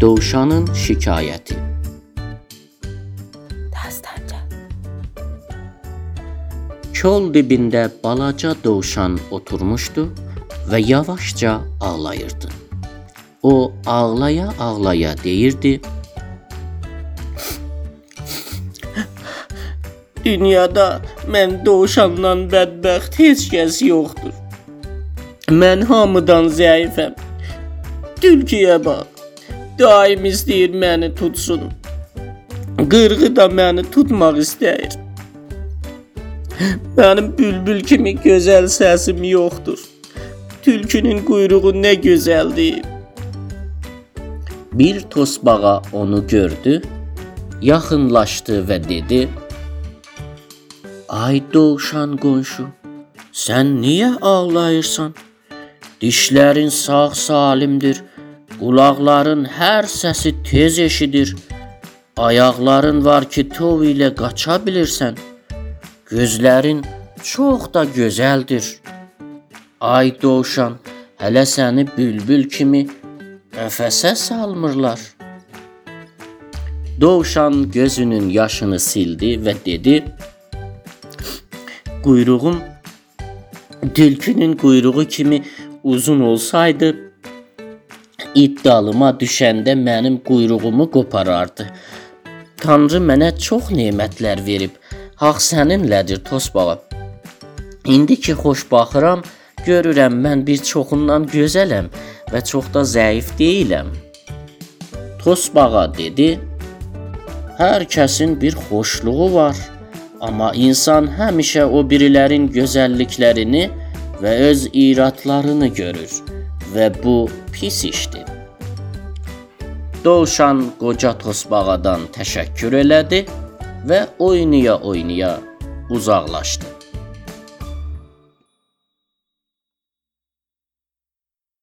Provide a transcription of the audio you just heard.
Dovşanın şikayəti Dastanca. Kol dibində balaca dovşan oturmuşdu və yavaşca ağlayırdı. O ağlaya-ağlaya deyirdi: Dünyada mən dovşandan bədbəxt heç kəs yoxdur. Mən hamıdan zəifəm. Tülküyə bax. Daim istəyir məni tutsun. Qırğı da məni tutmaq istəyir. Mənim bülbül kimi gözəl səsim yoxdur. Tülkünün quyruğu nə gözəldir. Bir tosbağa onu gördü, yaxınlaşdı və dedi: Ay dovşan qonşu, sən niyə ağlayırsan? Dişlərin sağ salimdir. Qulaqların hər səsi tez eşidir. Ayaqların var ki, tov ilə qaça bilirsən. Gözlərin çox da gözəldir. Ay dovşan, hələ səni bülbül kimi qəfəsə salmırlar. Dovşan gözünün yaşını sildi və dedi: Quyruğum tülkünün quyruğu kimi uzun olsaydı, it dalıma düşəndə mənim quyruğumu qoparardı. Tanrı mənə çox nemətlər verib. Haqq səninlədir, Tosbağa. İndi ki xoş baxıram, görürəm mən bir çoxundan gözələm və çox da zəif deyiləm. Tosbağa dedi: Hər kəsin bir xoşluğu var. Amma insan həmişə o birilərin gözəlliklərini və öz iradlarını görür və bu pis işdir. Dovşan qoca tosbağadan təşəkkür elədi və oynaya-oynaya uzaqlaşdı.